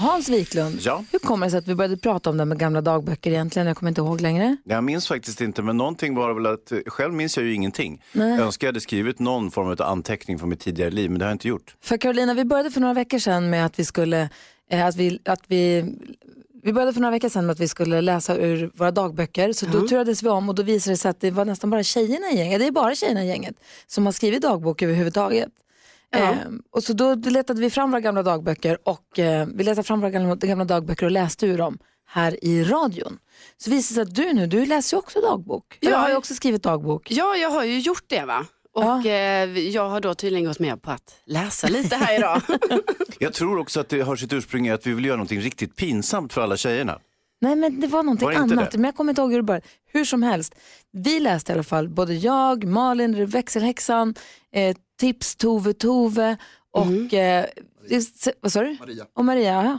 Hans Wiklund, Ja. hur kommer det sig att vi började prata om det med gamla dagböcker egentligen? Jag kommer inte ihåg längre. Jag minns faktiskt inte, men någonting var väl att, själv minns jag ju ingenting. Jag önskar jag hade skrivit någon form av anteckning från mitt tidigare liv, men det har jag inte gjort. För Carolina, vi började för några veckor sedan med att vi skulle, eh, att vi, att vi, vi började för några veckor sedan med att vi skulle läsa ur våra dagböcker. Så då turades vi om och då visade det sig att det var nästan bara tjejerna i gänget, det är bara tjejerna i gänget som har skrivit dagbok överhuvudtaget. Ehm, och så då letade vi fram våra gamla dagböcker och eh, vi letade fram våra gamla, gamla dagböcker och läste ur dem här i radion. Så visade det sig att du nu, du läser ju också dagbok. Ja. Jag har ju också skrivit dagbok. Ja, jag har ju gjort det va. Och eh, jag har då tydligen gått med på att läsa lite här idag. Jag tror också att det har sitt ursprung i att vi vill göra någonting riktigt pinsamt för alla tjejerna. Nej men det var någonting Var annat, det? men jag kommer inte ihåg hur det började. Hur som helst, vi läste i alla fall, både jag, Malin, växelhäxan, eh, Tips, Tove, Tove och, Mhm. eh, vad sa du? Maria. Och Maria, ja.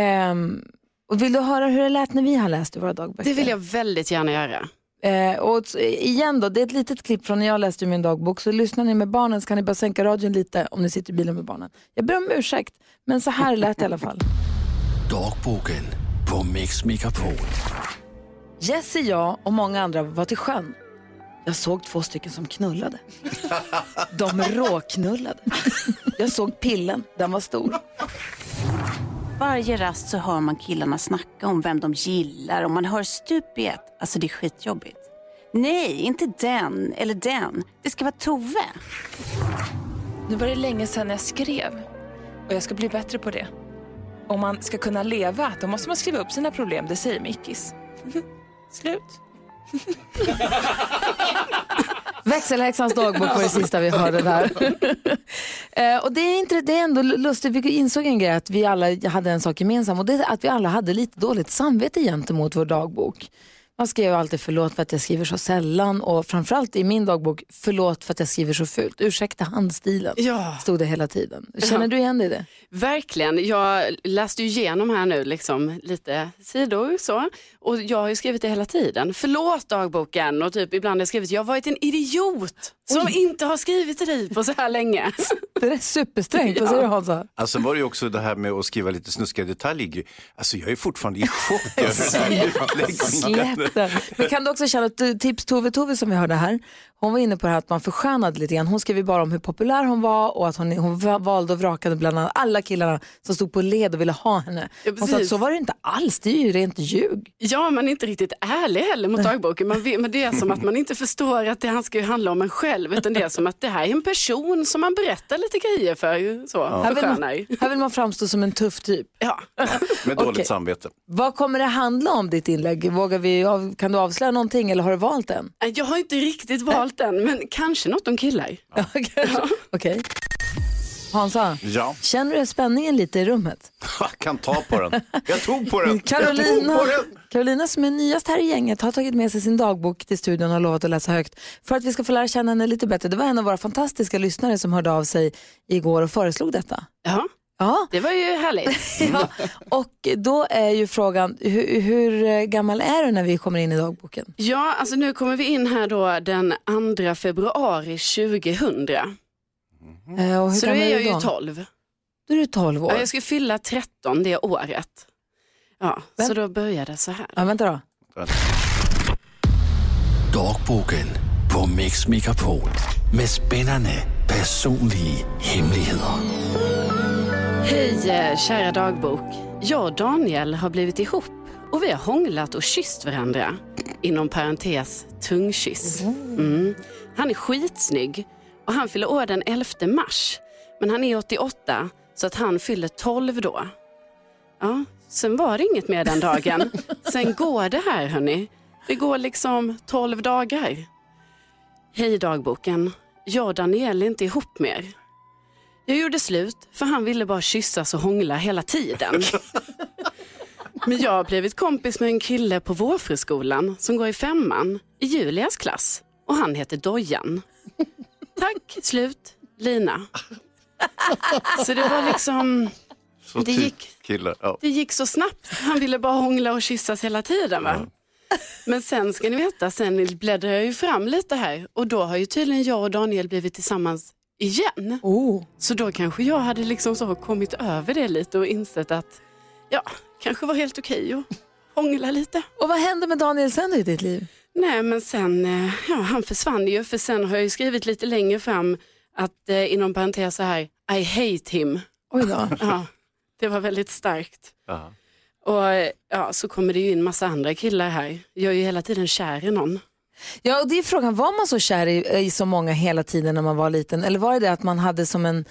Ehm, och vill du höra hur det lät när vi har läst i våra dagböcker? Det vill jag väldigt gärna göra. Eh, och igen då, det är ett litet klipp från när jag läste min dagbok, så lyssnar ni med barnen så kan ni bara sänka radion lite om ni sitter i bilen med barnen. Jag ber om ursäkt, men så här lät det i alla fall. Dagboken på Mix Megapol. Jesse, jag och många andra var till sjön. Jag såg två stycken som knullade. De råknullade. Jag såg pillen, den var stor. Varje rast så hör man killarna snacka om vem de gillar och man hör stup i ett. Alltså det är skitjobbigt. Nej, inte den eller den. Det ska vara Tove. Nu var det länge sedan jag skrev och jag ska bli bättre på det. Om man ska kunna leva, då måste man skriva upp sina problem, det säger Mickis. Slut. Växelhäxans dagbok var det sista vi hörde där. eh, och det är, inte, det är ändå lustigt, vi insåg en grej att vi alla hade en sak gemensamt och det är att vi alla hade lite dåligt samvete gentemot vår dagbok. Man skrev alltid förlåt för att jag skriver så sällan och framförallt i min dagbok förlåt för att jag skriver så fult. Ursäkta handstilen, Ja. stod det hela tiden. Känner du igen dig i det? Verkligen. Jag läste ju igenom här nu liksom lite sidor så. Och jag har ju skrivit det hela tiden. Förlåt dagboken och typ ibland har jag skrivit jag har varit en idiot som inte har skrivit till dig på så här länge. Det är supersträngt, vad säger du Hansa? Alltså var det ju också det här med att skriva lite snuskiga detaljer. Alltså jag är fortfarande i chock över den här utläggningen. Släpp den. Men kan du också känna att tips Tove Tove som vi hörde här, hon var inne på det här att man förskönade lite grann. Hon skrev ju bara om hur populär hon var och att hon, hon va- valde och vrakade bland alla killarna som stod på led och ville ha henne. Ja, Hon sa att precis. så var det inte alls, det är ju rent ljug. Ja, man är inte riktigt ärlig heller mot dagboken. Man men det är som att man inte förstår att det här ska ju handla om en själv, utan det är som att det här är en person som man berättar lite grejer för. Så, Här, vill man, här vill man framstå som en tuff typ. Ja. Med dåligt Okej. samvete. Vad kommer det handla om ditt inlägg? Vågar vi, kan du avslöja någonting eller har du valt den? Jag har inte riktigt valt den, men kanske något om killar. Okej. Hansa, Ja, känner du spänningen lite i rummet? jag kan ta på den. Jag tog på den. Carolina, tog på den. Carolina som är nyast här i gänget har tagit med sig sin dagbok till studion och har lovat att läsa högt för att vi ska få lära känna henne lite bättre. Det var en av våra fantastiska lyssnare som hörde av sig igår och föreslog detta. Ja, Ja, det var ju härligt. ja. och då är ju frågan, hur, hur gammal är du när vi kommer in i dagboken? Ja, alltså nu kommer vi in här då den 2 februari 2000. Eh, och hur Så då är jag ju då? 12. Då är du 12 år. Ja, jag ska fylla 13 det året. Ja, Vem? så då börjar det så här. Ja, vänta då. Dagboken på Mix Megapol med spännande personliga hemligheter. Hej eh, kära dagbok. Jag och Daniel har blivit ihop och vi har hånglat och kysst varandra. Inom parentes tungkyss. Mm. Han är skitsnygg och han fyller år den 11 mars. Men han är 88 så att han fyller 12 då. Ja, sen var det inget mer den dagen. Sen går det här hörni. Det går liksom 12 dagar. Hej dagboken. Jag och Daniel är inte ihop mer. Jag gjorde slut för han ville bara kyssas och hångla hela tiden. Men jag har blivit kompis med en kille på vårfriskolan som går i femman i Julias klass och han heter Dojan. Tack, slut, Lina. Så det var liksom, Så Det typ gick-. Ja. Det gick så snabbt. Han ville bara hångla och kyssas hela tiden. Va? Men sen ska ni veta, sen bläddrar jag ju fram lite här och då har ju tydligen jag och Daniel blivit tillsammans igen. Oh. Så då kanske jag hade liksom så kommit över det lite och insett att ja, kanske var helt okej att hångla lite. Och vad hände med Daniel sen i ditt liv? Nej men sen, eh, ja han försvann ju för sen har jag ju skrivit lite längre fram att eh, inom parentes så här, I hate him. Oj då. Ja, det var väldigt starkt. Ja. Och ja, så kommer det ju in massa andra killar här. Jag är ju hela tiden kär i någon. Ja, och det är frågan, var man så kär i, i så många hela tiden när man var liten? Eller var det det att man hade som en,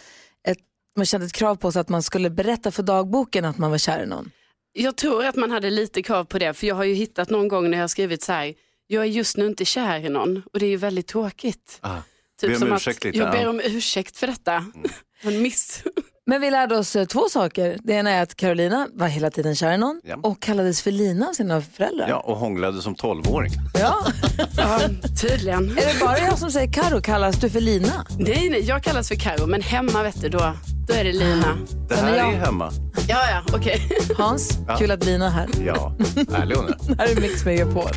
ett, man kände ett krav på sig att man skulle berätta för dagboken att man var kär i någon? Jag tror att man hade lite krav på det, för jag har ju hittat någon gång när jag har skrivit så här, jag är just nu inte kär i någon och det är ju väldigt tråkigt. Ah. Typ Be om som ursäkt att lite, jag ja. ber om ursäkt för detta. En miss. Men vi lärde oss eh, två saker. Det ena är att Carolina var hela tiden kär i någon Ja. och kallades för Lina av sina föräldrar. ja, och hånglade som tolvåring. Ja. Ja, tydligen. Är det bara jag som säger Karo kallas du för Lina? Nej, nej, jag kallas för Karo, men hemma vet du, då, då är det Lina. Det men här jag- är hemma. Ja, ja, okej. Hans, kul att Lina är här. Ja, ärlig hon är. här är Mix Megapol.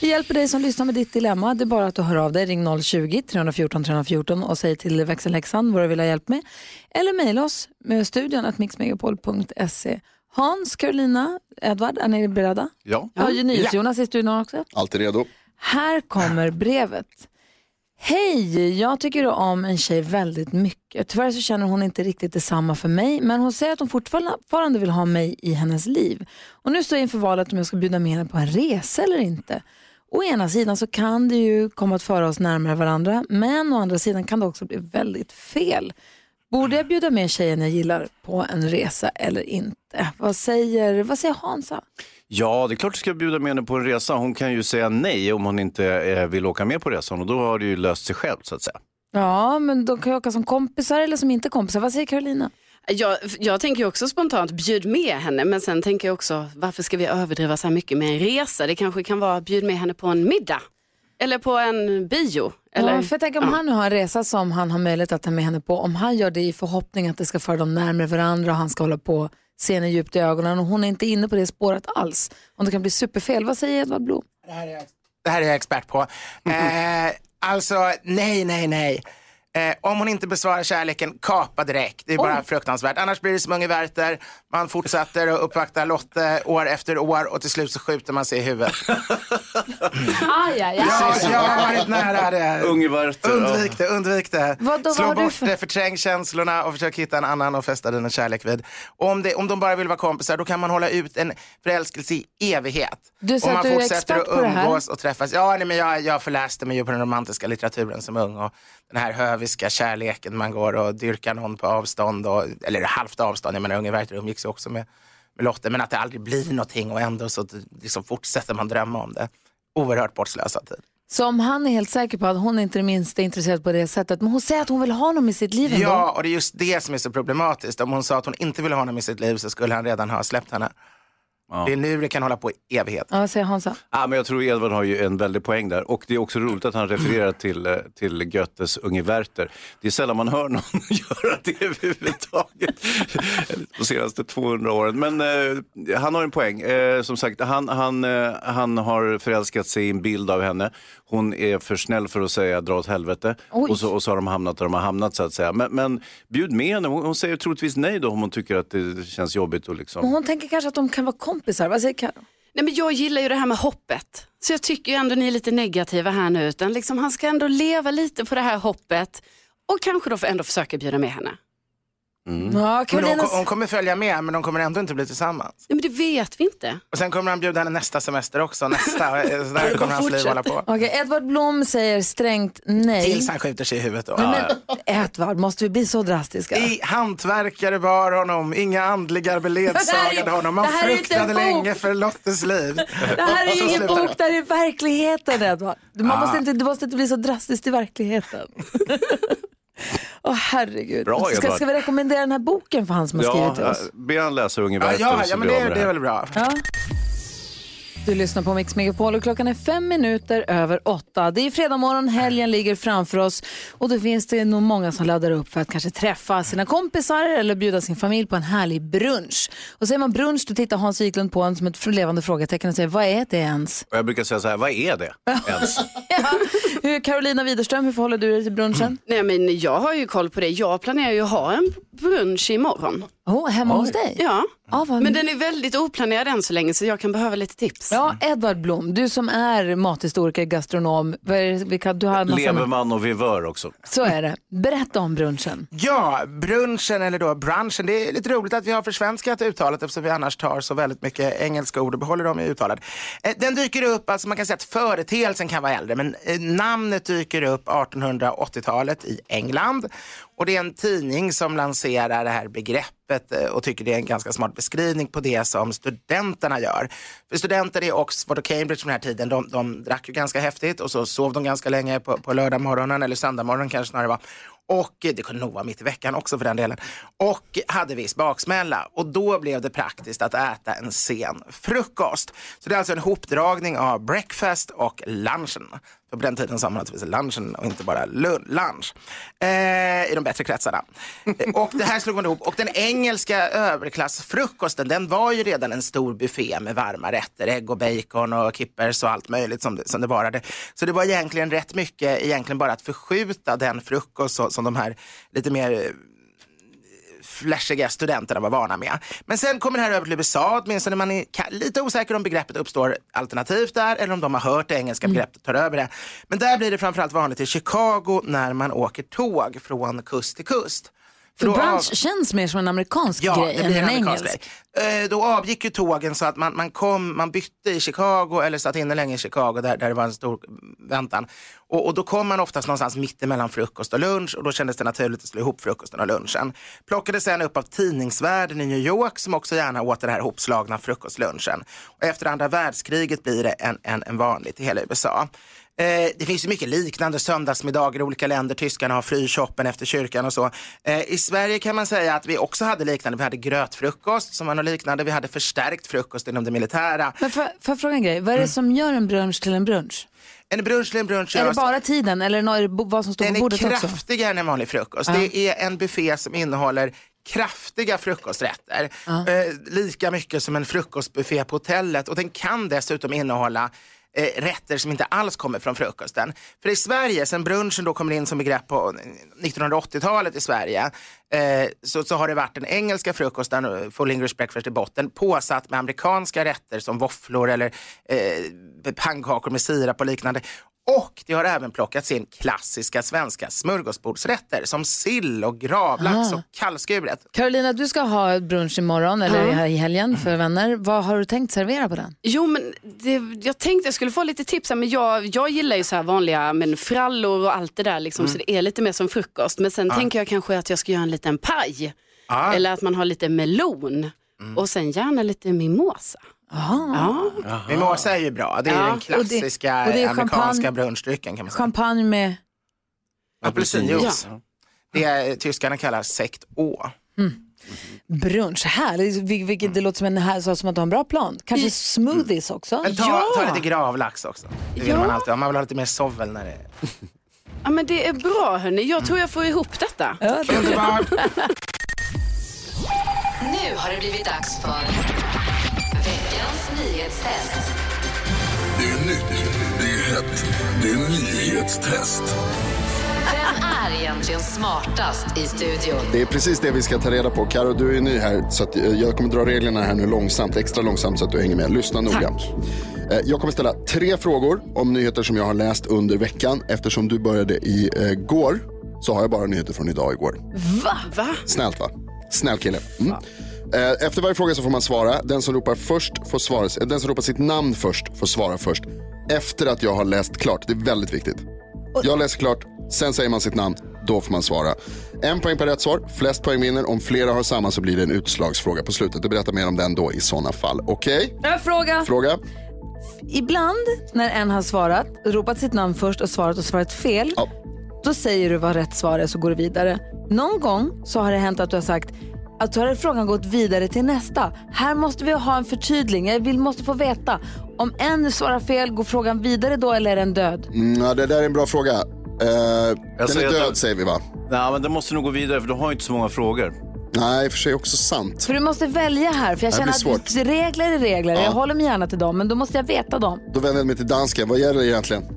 Vi hjälper dig som lyssnar med ditt dilemma. Det är bara att du hör av dig. Ring 020-314 314 och säg till växelhäxan vad du vill ha hjälp med. Eller mejla oss med studion att mixmegapol.se. Hans, Carolina, Edvard, är ni beredda? Ja. Ja, NyhetsJonas i studion också. Alltid redo. Här kommer brevet. Hej, jag tycker om en tjej väldigt mycket. Tyvärr så känner hon inte riktigt detsamma för mig, men hon säger att hon fortfarande vill ha mig i hennes liv. Och nu står jag inför valet om jag ska bjuda med henne på en resa eller inte. Å ena sidan så kan det ju komma att föra oss närmare varandra, men å andra sidan kan det också bli väldigt fel. Borde jag bjuda med tjejen jag gillar på en resa eller inte? Vad säger, vad säger Hansa? Ja, det är klart du ska bjuda med henne på en resa. Hon kan ju säga nej om hon inte eh, vill åka med på resan och då har det ju löst sig själv så att säga. Ja, men de kan ju åka som kompisar eller som inte kompisar. Vad säger Carolina? Jag, jag tänker också spontant, bjud med henne, men sen tänker jag också, varför ska vi överdriva så här mycket med en resa? Det kanske kan vara, bjud med henne på en middag. Eller på en bio. Eller, ja, för jag tänker om han nu har en resa som han har möjlighet att ta med henne på, om han gör det i förhoppning att det ska föra dem närmare varandra och han ska hålla på se henne djupt i ögonen och hon är inte inne på det spåret alls. Om det kan bli superfel. Vad säger Edvard Blom? Det här är jag expert på. Eh, alltså, nej, nej, nej. Eh, om hon inte besvarar kärleken, kapa direkt. Det är bara fruktansvärt. Annars blir det som Unge Werther. Man fortsätter att uppvakta Lotte år efter år och till slut så skjuter man sig i huvudet. Aj, aj, Ja, jag har varit nära det. Unge Werther. Undvik det, undvik det. Vad då, Slå bort för- det, förträng känslorna och försök hitta en annan och fästa dina kärlek vid. Om, det, om de bara vill vara kompisar, då kan man hålla ut en förälskelse i evighet. Du säger och att man du är fortsätter expert att på det här. umgås och träffas. Ja, nej, men jag, jag förläste mig ju på den romantiska litteraturen som ung och den här höviska kärleken man går och dyrkar någon på avstånd, och, eller halvt avstånd. Jag menar, Unge Werther umgicks ju också med, med Lotte, men att det aldrig blir någonting och ändå så liksom fortsätter man drömma om det. Oerhört bortslösad tid. Så om han är helt säker på att hon inte är det minsta intresserad på det sättet, men hon säger att hon vill ha honom i sitt liv ändå. Ja, och det är just det som är så problematiskt. Om hon sa att hon inte ville ha honom i sitt liv så skulle han redan ha släppt henne. Det är nu det kan hålla på i evighet. Ja, säger Hansa? Ja, men jag tror Edvard har ju en väldig poäng där. Och det är också roligt att han refererar till, eh, till Goethes Unge Werther. Det är sällan man hör någon göra det överhuvudtaget de senaste 200 åren. Men eh, han har en poäng. Eh, som sagt, han, han, eh, han har förälskat sig i en bild av henne. Hon är för snäll för att säga dra åt helvete. Oj. Och så, och så har de hamnat där de har hamnat så att säga. Men, men bjud med henne. Hon, hon säger troligtvis nej då om hon tycker att det känns jobbigt. Och liksom. Hon tänker kanske att de kan vara kompisar. Vad säger Karo? Nej, men jag gillar ju det här med hoppet. Så jag tycker ju ändå ni är lite negativa här nu. Utan liksom, han ska ändå leva lite på det här hoppet. Och kanske då ändå försöka bjuda med henne. Ja, Men hon, Carolinas... hon kommer följa med, men de kommer ändå inte bli tillsammans. Nej, men det vet vi inte. Och sen kommer han bjuda henne nästa semester också. Nästa, eh, så där kommer hans liv hålla på. Okej, Edvard Blom säger strängt nej. Tills han skjuter sig i huvudet. Då. Men Edvard, måste vi bli så drastiska? I hantverkare bar honom, inga andliga beledsagade honom. Man fruktade länge för Lottes liv. Det här är ju ingen bok, det här är verkligheten Edvard. Du, man måste inte, du måste inte bli så drastisk i verkligheten. Åh herregud. Bra, ska, ska vi rekommendera den här boken för han som har skrivit till Ja, oss? be han läsa Unge Ja, ja, ja men det, det är väl bra. Ja. Du lyssnar på Mix Megapol och klockan är fem minuter över åtta. Det är fredag morgon, helgen ligger framför oss och då finns det nog många som laddar upp för att kanske träffa sina kompisar eller bjuda sin familj på en härlig brunch. Och säger man brunch då tittar Hans Wiklund på en som ett levande frågetecken och säger vad är det ens? Jag brukar säga så här, vad är det ens? ja. hur, Carolina Widerström, hur förhåller du dig till brunchen? Nej men jag har ju koll på det. Jag planerar ju att ha en brunch imorgon. Oh, hemma hos dig? Ja, Ah, vad men den är väldigt oplanerad än så länge så jag kan behöva lite tips. Ja, Edvard Blom, du som är mathistoriker, gastronom, vilka, du har massa... Leverman och vivör också. Så är det. Berätta om brunchen. Ja, brunchen eller då brunchen. Det är lite roligt att vi har försvenskat uttalet eftersom vi annars tar så väldigt mycket engelska ord och behåller dem i uttalet. Eh, Den dyker upp, alltså man kan säga att företeelsen kan vara äldre, men eh, namnet dyker upp 1880-talet i England. Och det är en tidning som lanserar det här begreppet eh, och tycker det är en ganska smart beskrivning på det som studenterna gör. För studenter i Oxford och Cambridge på den här tiden, de, de drack ju ganska häftigt och så sov de ganska länge på, på lördag morgonen eller söndag morgonen kanske snarare var. Och det kunde nog vara mitt i veckan också för den delen. Och hade viss baksmälla. Och då blev det praktiskt att äta en sen frukost. Så det är alltså en hopdragning av breakfast och lunchen. För på den tiden sa man naturligtvis lunchen och inte bara lunch. Eh, I de bättre kretsarna. Eh, och det här slog man ihop. Och den engelska överklassfrukosten den var ju redan en stor buffé med varma rätter. Ägg och bacon och kippers och allt möjligt som det, som det varade. Så det var egentligen rätt mycket egentligen bara att förskjuta den frukost som de här lite mer eh, flashiga studenterna var vana med. Men sen kommer det här över till USA, åtminstone man är lite osäker om begreppet uppstår alternativt där eller om de har hört det engelska begreppet tar över det. Men där blir det framförallt vanligt i Chicago när man åker tåg från kust till kust. För brunch av- känns mer som en amerikansk Ja, grej än en engelsk. grej. Eh, Då avgick ju tågen så att man, man, kom, man bytte i Chicago eller satt inne länge i Chicago där, där det var en stor väntan. Och, och då kom man oftast någonstans mitt emellan frukost och lunch och då kändes det naturligt att slå ihop frukosten och lunchen. Plockades sen upp av tidningsvärlden i New York som också gärna åt den här hopslagna frukostlunchen. Och efter andra världskriget blir det en, en, en vanligt i hela USA. Eh, det finns ju mycket liknande söndagsmiddagar i olika länder. Tyskarna har fryshoppen efter kyrkan och så. Eh, I Sverige kan man säga att vi också hade liknande. Vi hade grötfrukost som var något liknande. Vi hade förstärkt frukost inom det militära. Men får, jag fråga en grej? Vad är det som gör en brunch till en brunch? En brunch till en brunch Är det görs- bara tiden eller är det vad som står Den på är bordet också? kraftigare än en vanlig frukost. Det är en buffé som innehåller kraftiga frukosträtter. Eh, lika mycket som en frukostbuffé på hotellet. Och den kan dessutom innehålla eh, rätter som inte alls kommer från frukosten. För i Sverige, sen brunchen då kommer in som begrepp på 1980-talet i Sverige, eh, så, så har det varit den engelska frukosten, eh, full English breakfast i botten, påsatt med amerikanska rätter som våfflor eller eh, pannkakor med sirap och liknande. Och det har även plockats in klassiska svenska smörgåsbordsrätter som sill och gravlax och kallskuret. Carolina, du ska ha brunch imorgon eller här i helgen för vänner. Vad har du tänkt servera på den? Jo men det, jag tänkte jag skulle få lite tips här, men jag, jag gillar ju så här vanliga men frallor och allt det där liksom, så det är lite mer som frukost. Men sen tänker jag kanske att jag ska göra en liten paj. Ja. Eller att man har lite melon. Och sen gärna lite mimosa. Ja. Mimosa är ju bra, det är Ja, den och det- klassiska och det är amerikanska brunchdrycken kan man säga. Champagne med... Apelsinjuice. Det är, tyskarna kallar sekt å. Brunch, härligt. Vil- Vilket det låter som, en, här, så som att du har en bra plan. Kanske smoothies också? Men ta, Ja. ta lite gravlax också. Det vill Ja. man alltid ha. Man vill ha lite mer sovel när det är ja men det är bra hörni, jag tror jag får ihop detta. underbart. Nu har det blivit dags för veckans nyhetstest. Det är nytt, det är hett, det är nyhetstest. Vem är egentligen smartast i studion? Det är precis det vi ska ta reda på. Karo, du är ny här så att eh, jag kommer dra reglerna här nu långsamt, extra långsamt så att du hänger med. Lyssna noga. Tack. Eh, Jag kommer ställa tre frågor om nyheter som jag har läst under veckan. Eftersom du började i eh, går så har jag bara nyheter från idag igår. Va? Snällt va? Snäll kille. Mm. Eh, Efter varje fråga så får man svara. Den som ropar först får svara. eh, Den som ropar sitt namn först får svara först. Efter att jag har läst klart. Det är väldigt viktigt. Jag läser klart, sen säger man sitt namn. Då får man svara. En poäng per rätt svar. Flest poäng vinner. Om flera har samma så blir det en utslagsfråga på slutet. Jag berättar mer om den då i sådana fall. Okej? Jag fråga. Fråga? Ibland när en har svarat, ropat sitt namn först och svarat och svarat fel, Ja. då säger du vad rätt svar är så går du vidare. Någon gång så har det hänt att du har sagt Alltså har frågan gått vidare till nästa. Här måste vi ha en förtydling. Jag vill, måste få veta. Om en svarar fel, går frågan vidare då eller är den död? Mm, ja, det där är en bra fråga. Eh, den är att död den- säger vi va? Nej, men det måste nog gå vidare för du har ju inte så många frågor. Nej, i och för sig också sant. För du måste välja här. För jag Det känner att regler är regler. Ja. Jag håller mig gärna till dem, men då måste jag veta dem. Då vänder jag mig till dansken. Vad gäller egentligen?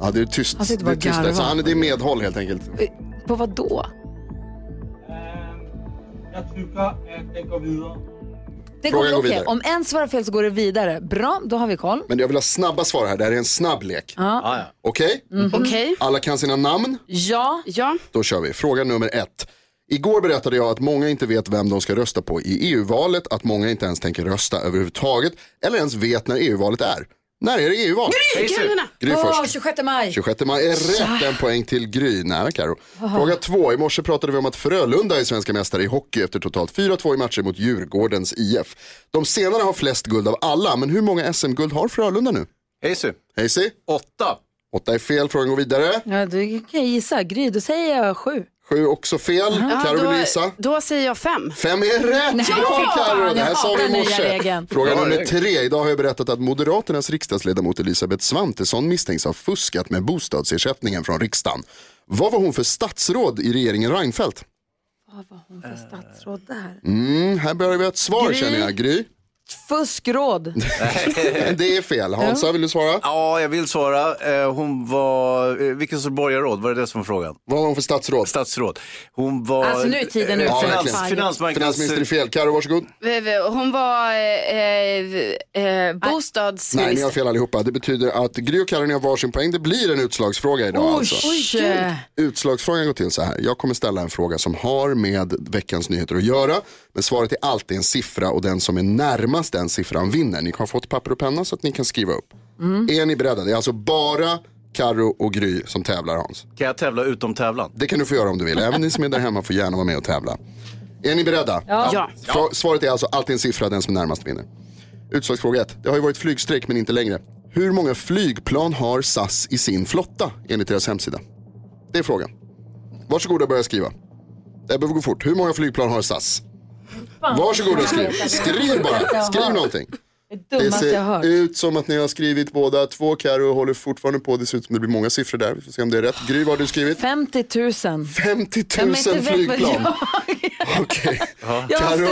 Ja, det är tyst. Han sitter det är bara tyst där. garvar. Så han, det är medhåll helt enkelt. På vad då? Jag tycker att den går vidare. Det Frågan går, går okej. vidare. Om en svarar fel så går det vidare. Bra, då har vi koll. Men jag vill ha snabba svar här. Det här är en snabb lek. Ja. Okej? Okej. Alla kan sina namn. Ja. Ja. Då kör vi. Fråga nummer ett. Igår berättade jag att många inte vet vem de ska rösta på i EU-valet, att många inte ens tänker rösta överhuvudtaget eller ens vet när EU-valet är. När är det EU-val? Gry Åh, först. 26 maj. 26 maj är rätt, en poäng till Gry. Nära Karo. Fråga två. I morse pratade vi om att Frölunda är svenska mästare i hockey efter totalt 4-2 i matcher mot Djurgårdens IF. De senare har flest guld av alla, men hur många SM-guld har Frölunda nu? Hayesy, Hayesy? åtta. Åtta är fel, frågan går vidare. Ja, du kan gissa. Gry, då säger jag sju. Sju också fel. Ja, Karo då, vill gissa. då säger jag fem. Fem är rätt! Bra Carro! Det här sa vi i morse. Fråga nummer tre. Idag har jag berättat att Moderaternas riksdagsledamot Elisabeth Svantesson misstänks ha fuskat med bostadsersättningen från riksdagen. Vad var hon för statsråd i regeringen Reinfeldt? Vad var hon för statsråd där? Mm, här börjar vi ha ett svar Gry. känner jag. Gry? Fuskråd. Det är fel. Hansa, vill du svara? Ja, jag vill svara. Eh, Hon var, eh, vilken sorts borgarråd? Var det det som var frågan? Vad var hon för statsråd? Statsråd. Hon var... Alltså, nu är tiden eh, ute. Ja, finans, finansmarknads... Finansminister är fel. Karo, varsågod. Hon var eh, eh, bostadsminister. Nej, ni har fel allihopa. Det betyder att Gry och Karo ni har varsin poäng. Det blir en utslagsfråga idag alltså. Oj. Utslagsfrågan går till så här. Jag kommer ställa en fråga som har med veckans nyheter att göra. Men svaret är alltid en siffra och den som är närmast den siffran vinner. Ni har fått papper och penna så att ni kan skriva upp. Är ni beredda? Det är alltså bara Karo och Gry som tävlar Hans. Kan jag tävla utom tävlan? Det kan du få göra om du vill. Även ni som är där hemma får gärna vara med och tävla. Är ni beredda? Ja. Fra- Svaret är alltså alltid en siffra, den som är närmast vinner. Utslagsfråga 1. Det har ju varit flygstrejk men inte längre. Hur många flygplan har SAS i sin flotta enligt deras hemsida? Det är frågan. Varsågoda och börja skriva. Det behöver gå fort. Hur många flygplan har SAS? Varsågoda och skriv. Skriv bara. Skriv någonting. Det Det ser ut som att ni har skrivit båda två. Karo håller fortfarande på. Det ser ut som det blir många siffror där. Vi får se om det är rätt. Gry, vad har du skrivit? 50 000. 50 Ja, 000 men inte vet vad flygplan. jag- Okej. Jag Karo,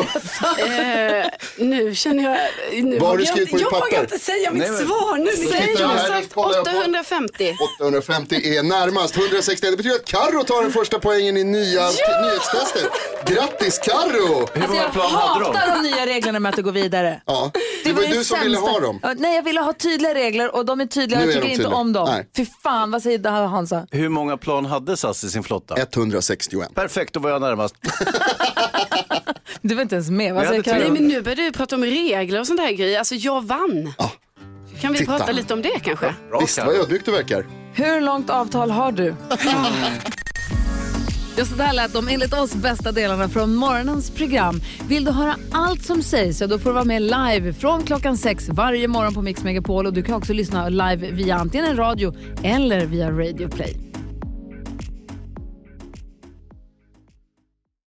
Eh, nu känner jag... Nu Vad har du jag skrivit på inte- ditt Jag papper? vågar inte säga mitt Nej, men- svar nu. Säger jag jag här, sagt kollar jag på. 850. 850 är närmast. 161. Det betyder att Karo tar den första poängen i nya nyhetstestet. Grattis Karo! Hur Alltså, många jag plan hade de? hatar de nya reglerna med att det går vidare. Ja, det var ju du som ville ha dem. Ja, Nej, jag ville ha tydliga regler och de är tydliga. Nu Jag tycker inte tydliga. om dem. Nej. Fy fan, vad säger Hansa? Hur många plan hade SAS i sin flotta? 161. Perfekt, då var jag närmast. Du var inte ens med. Vad Jag? Nej men nu börjar du prata om regler och sånt här grejer. Alltså jag vann. Ja, Kan vi Titta. prata lite om det kanske? Bra, visst, vad ödmjuk du verkar. Hur långt avtal har du? Ja, så där lät de enligt oss bästa delarna från morgonens program. Vill du höra allt som sägs så då får du vara med live från klockan sex varje morgon på Mix Megapol. Och du kan också lyssna live via antingen en radio eller via Radio Play.